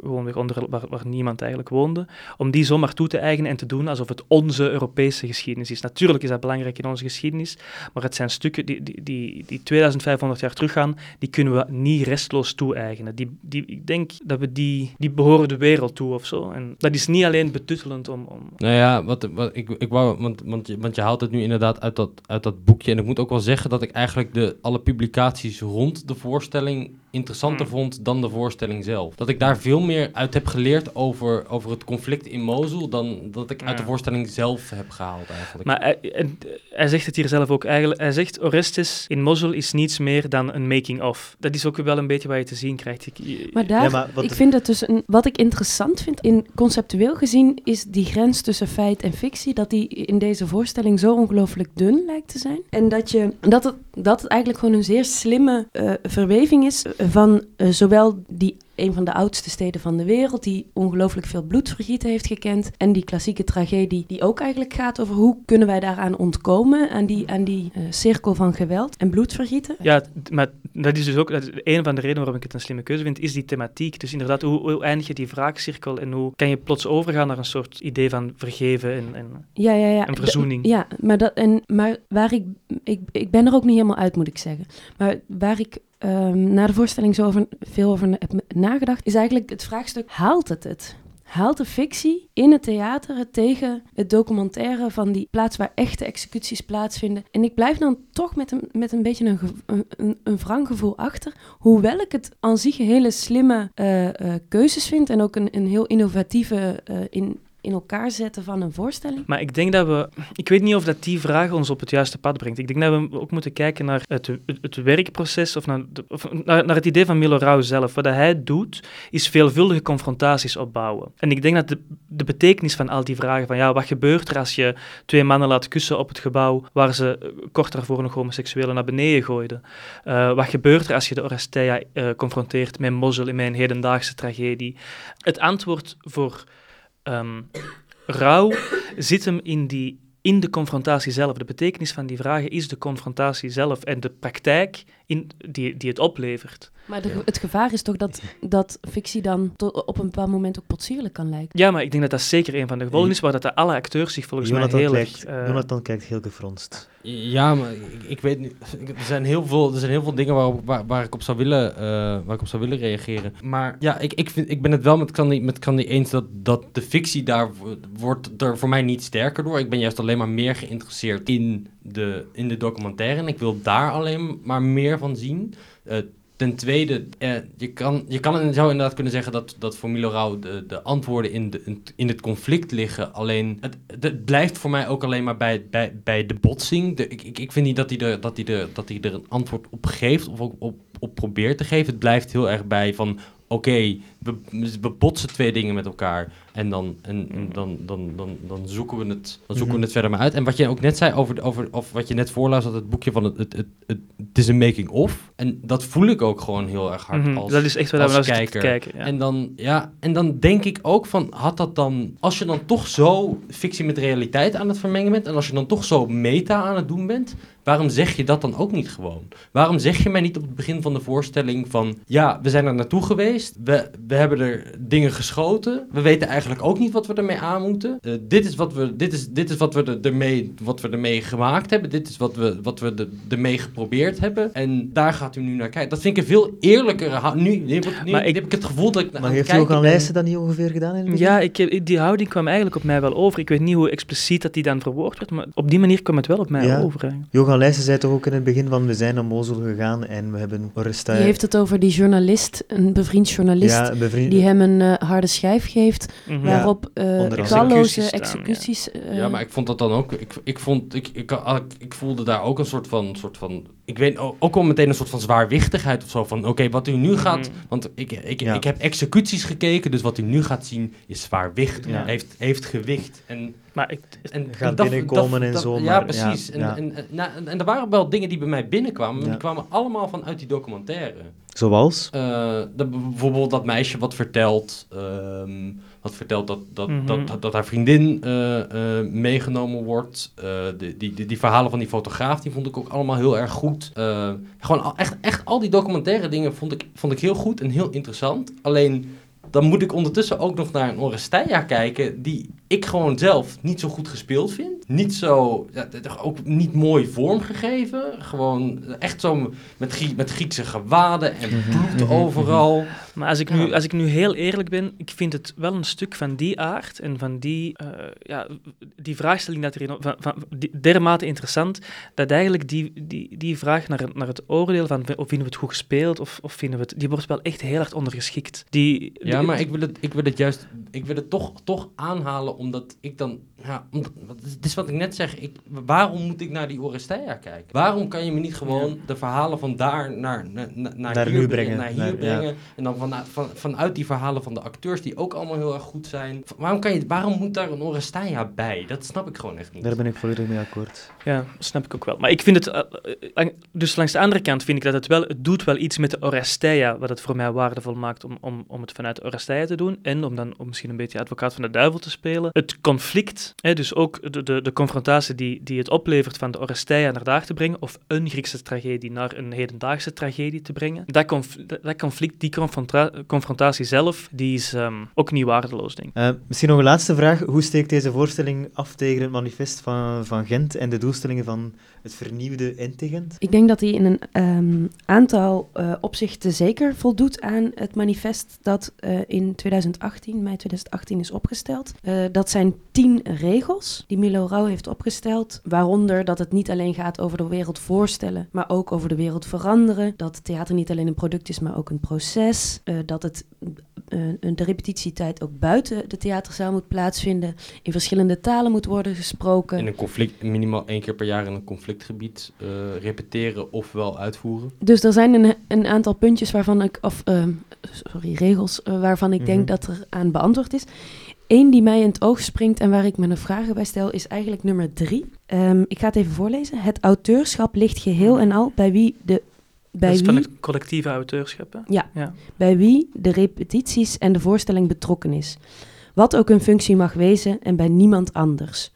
gewoonweg onder, waar, waar niemand eigenlijk woonde, om die zomaar toe te eigenen en te doen alsof het onze Europese geschiedenis is. Natuurlijk is dat belangrijk in onze geschiedenis, maar het zijn stukken die, die, die, die 2500 jaar teruggaan, die kunnen we niet restloos toe-eigenen. Die, die, ik denk dat we die, die behoren de wereld toe of zo. En dat is niet alleen betuttelend om... om Nou ja, wat, wat, ik, ik wou, want, want, je- want je haalt het nu inderdaad uit dat, uit dat boekje. En ik moet ook wel zeggen dat ik eigenlijk de, alle publicaties rond de voorstelling interessanter Hmm. vond dan de voorstelling zelf. Dat ik daar veel meer uit heb geleerd over, over het conflict in Mosul dan dat ik uit de Ja. voorstelling zelf heb gehaald eigenlijk. Maar hij, en, eh, hij zegt het hier zelf ook eigenlijk. Hij zegt Orestes in Mosul is niets meer dan een making-of. Dat is ook wel een beetje wat je te zien krijgt. Ik, je- Maar daar, ik vind het dus een, wat ik interessant vind, in conceptueel gezien, is die grens tussen feit en fictie, dat die in deze voorstelling zo ongelooflijk dun lijkt te zijn. En dat, je, dat, het, dat het eigenlijk gewoon een zeer slimme eh, verweving is van eh, zowel die een van de oudste steden van de wereld, die ongelooflijk veel bloedvergieten heeft gekend. En die klassieke tragedie, die ook eigenlijk gaat over hoe kunnen wij daaraan ontkomen, aan die, aan die eh, cirkel van geweld en bloedvergieten. Ja, t- maar dat is dus ook dat is een van de redenen waarom ik het een slimme keuze vind, is die thematiek. Dus inderdaad, hoe, hoe eindig je die wraakcirkel en hoe kan je plots overgaan naar een soort idee van vergeven en, en Ja, ja, ja. En verzoening. Ja, maar, dat, en, maar waar ik, ik... Ik ben er ook niet helemaal uit, moet ik zeggen. Maar waar ik ehm, na de voorstelling zo over, veel over heb nagedacht... is eigenlijk het vraagstuk, haalt het het? Haalt de fictie in het theater tegen het documentaire van die plaats waar echte executies plaatsvinden? En ik blijf dan toch met een, met een beetje een, een, een, wrang gevoel achter. Hoewel ik het aan zich hele slimme eh, eh, keuzes vind en ook een, een heel innovatieve eh, in, in elkaar zetten van een voorstelling. Maar ik denk dat we... Ik weet niet of dat die vraag ons op het juiste pad brengt. Ik denk dat we ook moeten kijken naar het, het, werkproces of, naar, of naar, naar het idee van Milo Rauw zelf. Wat hij doet, is veelvuldige confrontaties opbouwen. En ik denk dat de, de betekenis van al die vragen van ja, wat gebeurt er als je twee mannen laat kussen op het gebouw waar ze eh, kort daarvoor nog homoseksuelen naar beneden gooiden? Eh, wat gebeurt er als je de Oresteia eh, confronteert met Mosel in mijn hedendaagse tragedie? Het antwoord voor ehm, rouw zit hem in, die, in de confrontatie zelf. De betekenis van die vragen is de confrontatie zelf en de praktijk in, die, die het oplevert. Maar de, het gevaar is toch dat, dat fictie dan tot, op een bepaald moment ook potsierlijk kan lijken. Ja, maar ik denk dat dat zeker een van de gevolgen is, waar dat alle acteurs zich volgens Jonathan, mij heel erg... eh, Jonathan kijkt heel gefronst. Ja, maar ik, ik weet niet. Er zijn heel veel, er zijn heel veel dingen waarop, waar, waar ik op zou willen, eh, waar ik op zou willen reageren. Maar ja, ik, ik, vind, ik ben het wel met Candy, met Candy eens dat, dat de fictie daar wo- wordt er voor mij niet sterker door. Ik ben juist alleen maar meer geïnteresseerd in de, in de documentaire. En ik wil daar alleen maar meer van zien. Eh, ten tweede, eh, je, kan, je kan zou inderdaad kunnen zeggen dat, dat voor Milo Rauw de, de antwoorden in, de, in het conflict liggen. Alleen, het, het blijft voor mij ook alleen maar bij, bij, bij de botsing. De, ik, ik, vind niet dat hij, er, dat, hij er, dat hij er een antwoord op geeft of ook op, op probeert te geven. Het blijft heel erg bij van, oké, we botsen twee dingen met elkaar. En dan, en, en dan, dan, dan, dan zoeken, we het, dan zoeken we Mhm. het verder maar uit. En wat je ook net zei over, over of wat je net voorlas, dat het boekje van het, het, het, het, het is een making-of. En dat voel ik ook gewoon heel erg hard Mhm, als, dat is echt wat als kijker. kijken, ja. En, dan, ja, en dan denk ik ook van, had dat dan, als je dan toch zo fictie met realiteit aan het vermengen bent, en als je dan toch zo meta aan het doen bent, waarom zeg je dat dan ook niet gewoon? Waarom zeg je mij niet op het begin van de voorstelling van, ja, we zijn er naartoe geweest, we, we hebben er dingen geschoten, we weten eigenlijk ook niet wat we ermee aan moeten. Eh, dit is wat we, dit is, dit is wat we er, ermee, wat we ermee gemaakt hebben, dit is wat we, wat we er, ermee geprobeerd hebben, en daar gaat u nu naar kijken. Dat vind ik een veel eerlijkere, ha- nu, Maar ik- heb ik het gevoel dat ik Maar heeft ben. Leijsen dat niet ongeveer gedaan in? Ja, ik, heb- die houding kwam eigenlijk op mij wel over. Ik weet niet hoe expliciet dat die dan verwoord werd, maar op die manier kwam het wel op mij Ja. over. Johan Leijsen zei toch ook in het begin van we zijn naar Mosul gegaan en we hebben Oresta... Die heeft het over die journalist, een bevriend journalist, Ja, die hem een eh, harde schijf geeft, Mhm. waarop eh talloze Executies eh, Ja, maar ik vond dat dan ook. Ik, ik, vond, ik, ik, ik, ik voelde daar ook een soort van. Soort van ik weet ook wel meteen een soort van zwaarwichtigheid of zo. Van oké, wat u nu gaat. Mhm. Want ik, ik, Ja. ik heb executies gekeken. Dus wat u nu gaat zien is zwaarwichtig. Ja. Heeft, heeft gewicht. En, Maar ik, en Gaat dat- binnenkomen dat- en zo, Ja, maar- precies. ja, en, ja. En, en, nou, en, en er waren wel dingen die bij mij binnenkwamen. maar. Die kwamen allemaal vanuit die documentaire. Zoals? Eh, dat, bijvoorbeeld dat meisje wat vertelt, ehm, wat vertelt dat, dat, Mhm. dat, dat, dat haar vriendin eh, eh, meegenomen wordt. Eh, de, die, die, die verhalen van die fotograaf, die vond ik ook allemaal heel erg goed. Eh, gewoon al, echt, echt al die documentaire dingen vond ik, vond ik heel goed en heel interessant. Alleen dan moet ik ondertussen ook nog naar een Oresteia kijken, die ik gewoon zelf niet zo goed gespeeld vind. Niet zo, ja, toch ook niet mooi vormgegeven. Gewoon echt zo met, Grie- met Griekse gewaden en bloed overal. Maar als ik, nu, als ik nu heel eerlijk ben, ik vind het wel een stuk van die aard en van die, eh, ja, die vraagstelling dat erin, van, van, die, dermate interessant, dat eigenlijk die, die, die vraag naar, naar het oordeel van of vinden we het goed gespeeld of, of vinden we het, die wordt wel echt heel hard ondergeschikt. Die, Ja, die- maar ik wil het, ik wil het juist, ik wil het toch, toch aanhalen omdat ik dan... Ja, omdat, het is wat ik net zeg. Ik, waarom moet ik naar die Oresteia kijken? Waarom kan je me niet gewoon de verhalen van daar naar, naar, naar, hier nu brengen? brengen. Naar hier Naar- ja. brengen. En dan vanuit, van, vanuit die verhalen van de acteurs, die ook allemaal heel erg goed zijn. Waarom, kan je, waarom moet daar een Oresteia bij? Dat snap ik gewoon echt niet. Daar ben ik volledig mee akkoord. Ja, snap ik ook wel. Maar ik vind het... eh, eh, dus langs de andere kant vind ik dat het wel... Het doet wel iets met de Oresteia, wat het voor mij waardevol maakt om, om, om het vanuit Oresteia te doen. En om dan om misschien een beetje advocaat van de duivel te spelen. Het conflict, hè, dus ook de, de, de confrontatie die, die het oplevert van de Oresteia naar daar te brengen, of een Griekse tragedie naar een hedendaagse tragedie te brengen. Dat, conf- dat- conflict, die confrontatie zelf, die is ehm, ook niet waardeloos, denk ik. Eh, misschien nog een laatste vraag. Hoe steekt deze voorstelling af tegen het manifest van, van Gent en de doelstellingen van het vernieuwde Ente-Gent? Ik denk dat hij in een ehm, aantal eh, opzichten zeker voldoet aan het manifest dat eh, in 2018, mei 2018, is opgesteld. Eh, dat zijn tien regels die Milo Rauw heeft opgesteld, waaronder dat het niet alleen gaat over de wereld voorstellen, maar ook over de wereld veranderen. Dat theater niet alleen een product is, maar ook een proces. Eh, dat het eh, de repetitietijd ook buiten de theaterzaal moet plaatsvinden, in verschillende talen moet worden gesproken. In een conflict, minimaal één keer per jaar in een conflictgebied eh, repeteren ofwel uitvoeren. Dus er zijn een, een aantal puntjes waarvan ik, of sorry, regels waarvan ik Mhm. denk dat er aan beantwoord is. Eén die mij in het oog springt en waar ik me een vragen bij stel, is eigenlijk nummer drie. Ehm, ik ga het even voorlezen. Het auteurschap ligt geheel en al bij wie de. Bij dat is wie, van het collectieve auteurschap, ja, ja. bij wie de repetities en de voorstelling betrokken is. Wat ook een functie mag wezen en bij niemand anders.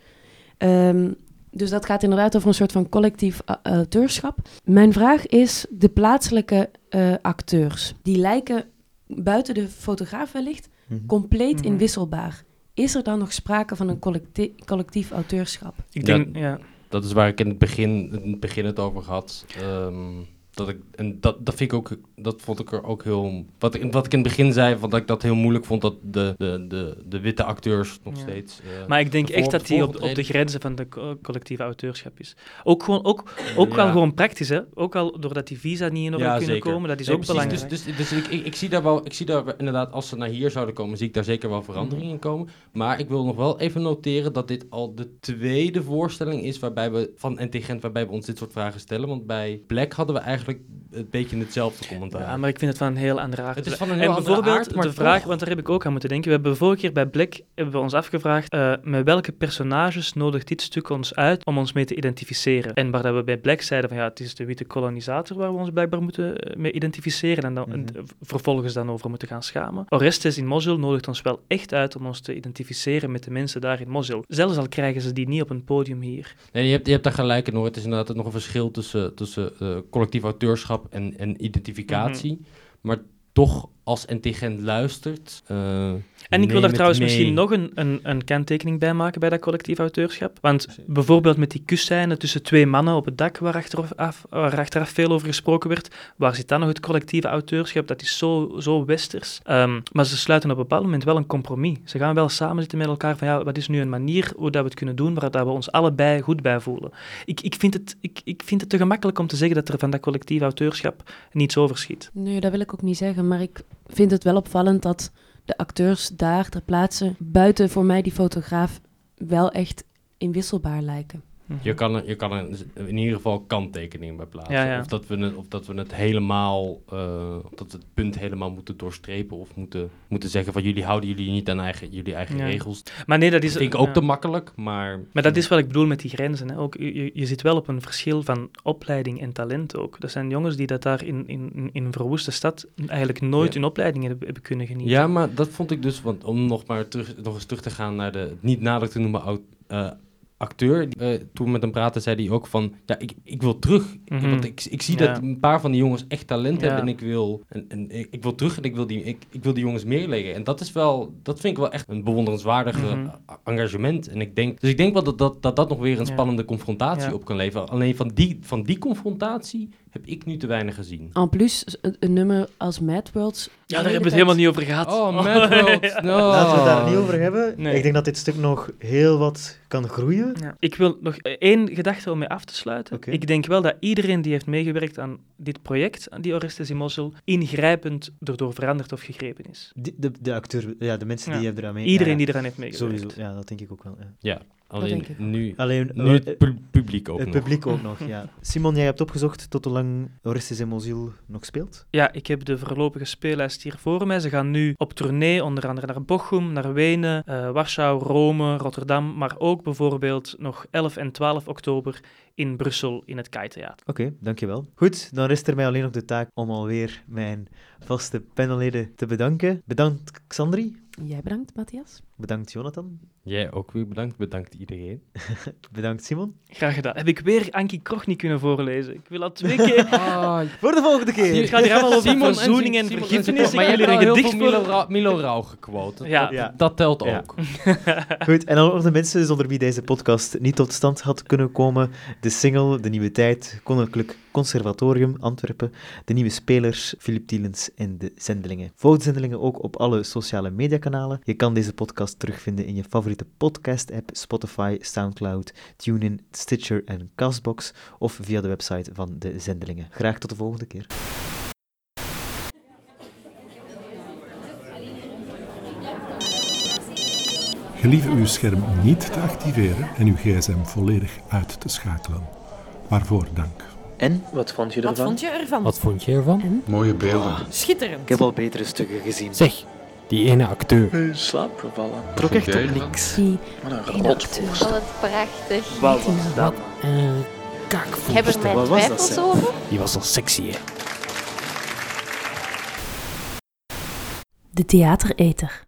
Ehm, dus dat gaat inderdaad over een soort van collectief auteurschap. Mijn vraag is, de plaatselijke eh, acteurs, die lijken buiten de fotograaf wellicht Mhm. compleet Mhm. inwisselbaar. Is er dan nog sprake van een collecti- collectief auteurschap? Ik denk, ja. Dat is waar ik in het begin, in het, begin het over had. Ehm, dat ik, en dat, dat vind ik ook, dat vond ik er ook heel. Wat ik, wat ik in het begin zei, dat ik dat heel moeilijk vond dat de, de, de, de witte acteurs nog Ja. steeds. eh, Maar ik denk de echt dat die op, op de grenzen van de co- collectieve auteurschap is. Ook, gewoon, ook, ook wel gewoon praktisch, hè? Ook al doordat die visa niet in orde kunnen zeker. komen, dat is Nee, ook precies. belangrijk. Dus, dus, dus ik, ik, ik zie daar wel, ik zie daar inderdaad, als ze naar hier zouden komen, zie ik daar zeker wel veranderingen in komen. Maar ik wil nog wel even noteren dat dit al de tweede voorstelling is waarbij we van NT Gent, waarbij we ons dit soort vragen stellen. Want bij Black hadden we eigenlijk een beetje hetzelfde commentaar. Ja, maar ik vind het van een heel andere aard. Het is van een en heel andere bijvoorbeeld aard, maar de vraag, want daar heb ik ook aan moeten denken. We hebben vorige keer bij Black hebben we ons afgevraagd eh, met welke personages nodigt dit stuk ons uit om ons mee te identificeren. En waar dat we bij Black zeiden van ja, het is de witte kolonisator waar we ons blijkbaar moeten eh, mee identificeren en dan en Mhm. vervolgens dan over moeten gaan schamen. Orestes in Mosul nodigt ons wel echt uit om ons te identificeren met de mensen daar in Mosul. Zelfs al krijgen ze die niet op een podium hier. Nee, je hebt, je hebt daar gelijk in hoor. Het is inderdaad nog een verschil tussen, tussen eh, collectief auteurschap en, en identificatie. Mhm. Maar toch, als NT Gent luistert. eh, En ik wil daar trouwens mee. misschien nog een, een, een kanttekening bij maken bij dat collectief auteurschap. Want bijvoorbeeld met die kusscène tussen twee mannen op het dak, waar achteraf, waar achteraf veel over gesproken werd, waar zit dan nog het collectieve auteurschap? Dat is zo, zo westers. Ehm, maar ze sluiten op een bepaald moment wel een compromis. Ze gaan wel samen zitten met elkaar van ja, wat is nu een manier hoe dat we het kunnen doen, waar dat we ons allebei goed bij voelen. Ik, ik, vind het, ik, ik vind het te gemakkelijk om te zeggen dat er van dat collectief auteurschap niets overschiet. Nee, dat wil ik ook niet zeggen, maar ik vind het wel opvallend dat de acteurs daar ter plaatse buiten voor mij die fotograaf wel echt inwisselbaar lijken. Je kan, er, je kan er in ieder geval kanttekeningen bij plaatsen. Ja, ja. Of, dat we het, of dat we het helemaal, eh, of dat we het punt helemaal moeten doorstrepen. Of moeten, moeten zeggen van jullie houden jullie niet aan eigen, jullie eigen Ja. regels. Maar nee, dat is- vind ik ook te makkelijk, maar... Maar dat is wat ik bedoel met die grenzen. Hè. Ook, je, je zit wel op een verschil van opleiding en talent ook. Dat zijn jongens die dat daar in, in, in een verwoeste stad eigenlijk nooit hun opleiding hebben, hebben kunnen genieten. Ja, maar dat vond ik dus, want om nog maar terug, nog eens terug te gaan naar de niet nader te noemen oud, eh, acteur. eh, toen we met hem praten, zei hij ook van, ja, ik, ik wil terug. Mhm. Want ik, ik zie Ja. dat een paar van die jongens echt talent Ja. hebben en ik wil, en, en ik, wil terug en ik wil, die, ik, ik wil die jongens meer leren. En dat is wel, dat vind ik wel echt een bewonderenswaardige Mhm. engagement. En ik denk, dus ik denk wel dat dat, dat, dat nog weer een spannende confrontatie op kan leveren. Alleen van die, van die confrontatie heb ik nu te weinig gezien. En plus, een, een nummer als Mad Worlds... Ja, daar hebben we het helemaal niet over gehad. Oh, Mad World. No. Laten we het daar niet over hebben. Nee. Ik denk dat dit stuk nog heel wat kan groeien. Ja. Ik wil nog één gedachte om mee af te sluiten. Oké. Ik denk wel dat iedereen die heeft meegewerkt aan dit project, aan die Orestes in Mosul, ingrijpend erdoor veranderd of gegrepen is. Die- De, de acteur, ja, de mensen Ja. die hebben eraan mee... Iedereen ja, ja. die eraan heeft meegewerkt. Sowieso, ja, dat denk ik ook wel. Ja. Alleen nu, Alleen, nu het eh, pu- publiek ook het nog. publiek ook nog, ja. Simon, jij hebt opgezocht tot hoe lang Orestes en Mosul nog speelt? Ja, ik heb de voorlopige speellijst hier voor mij. Ze gaan nu op tournee, onder andere naar Bochum, naar Wenen, eh, Warschau, Rome, Rotterdam, maar ook bijvoorbeeld nog 11 en 12 oktober in Brussel in het Kai Theater. Oké, dankjewel. Goed, dan rest er mij alleen nog de taak om alweer mijn vaste panelleden te bedanken. Bedankt Xandri, Jij bedankt, Matthias. bedankt Jonathan, Jij ook weer bedankt. Bedankt iedereen. bedankt Simon. Graag gedaan. Heb ik weer Ankie Krog niet kunnen voorlezen? Ik wil al twee keer... Ah, Voor de volgende keer! Het gaat hier allemaal over Simon en verzoening en Simon vergiffenis. Maar je wil hebt heel gedicht veel voor... Milo, Ra Milo Rauw gequote. Ja. Dat, Ja. dat telt Ja. ook. Goed, en dan nog de mensen zonder wie deze podcast niet tot stand had kunnen komen. De single, De Nieuwe Tijd, Koninklijk Conservatorium Antwerpen, de nieuwe spelers, Filip Tielens en de zendelingen. Volg de zendelingen ook op alle sociale mediakanalen. Je kan deze podcast terugvinden in je favoriete podcast-app, Spotify, Soundcloud, TuneIn, Stitcher en Castbox, of via de website van de zendelingen. Graag tot de volgende keer. Gelieve uw scherm niet te activeren en uw gsm volledig uit te schakelen. Waarvoor dank. En? Wat vond je Wat ervan? vond je ervan? Wat vond je ervan? Mooie beelden. Schitterend. Ik heb al betere stukken gezien. Zeg, die ene acteur. In slaap gevallen. Trok echt op niks. Die Wat een ene wat prachtig. Wat was dat? Een Ik kakvoerster. heb er mijn Wat was dat, twijfels over. Die was al sexy, hè. De theatereter.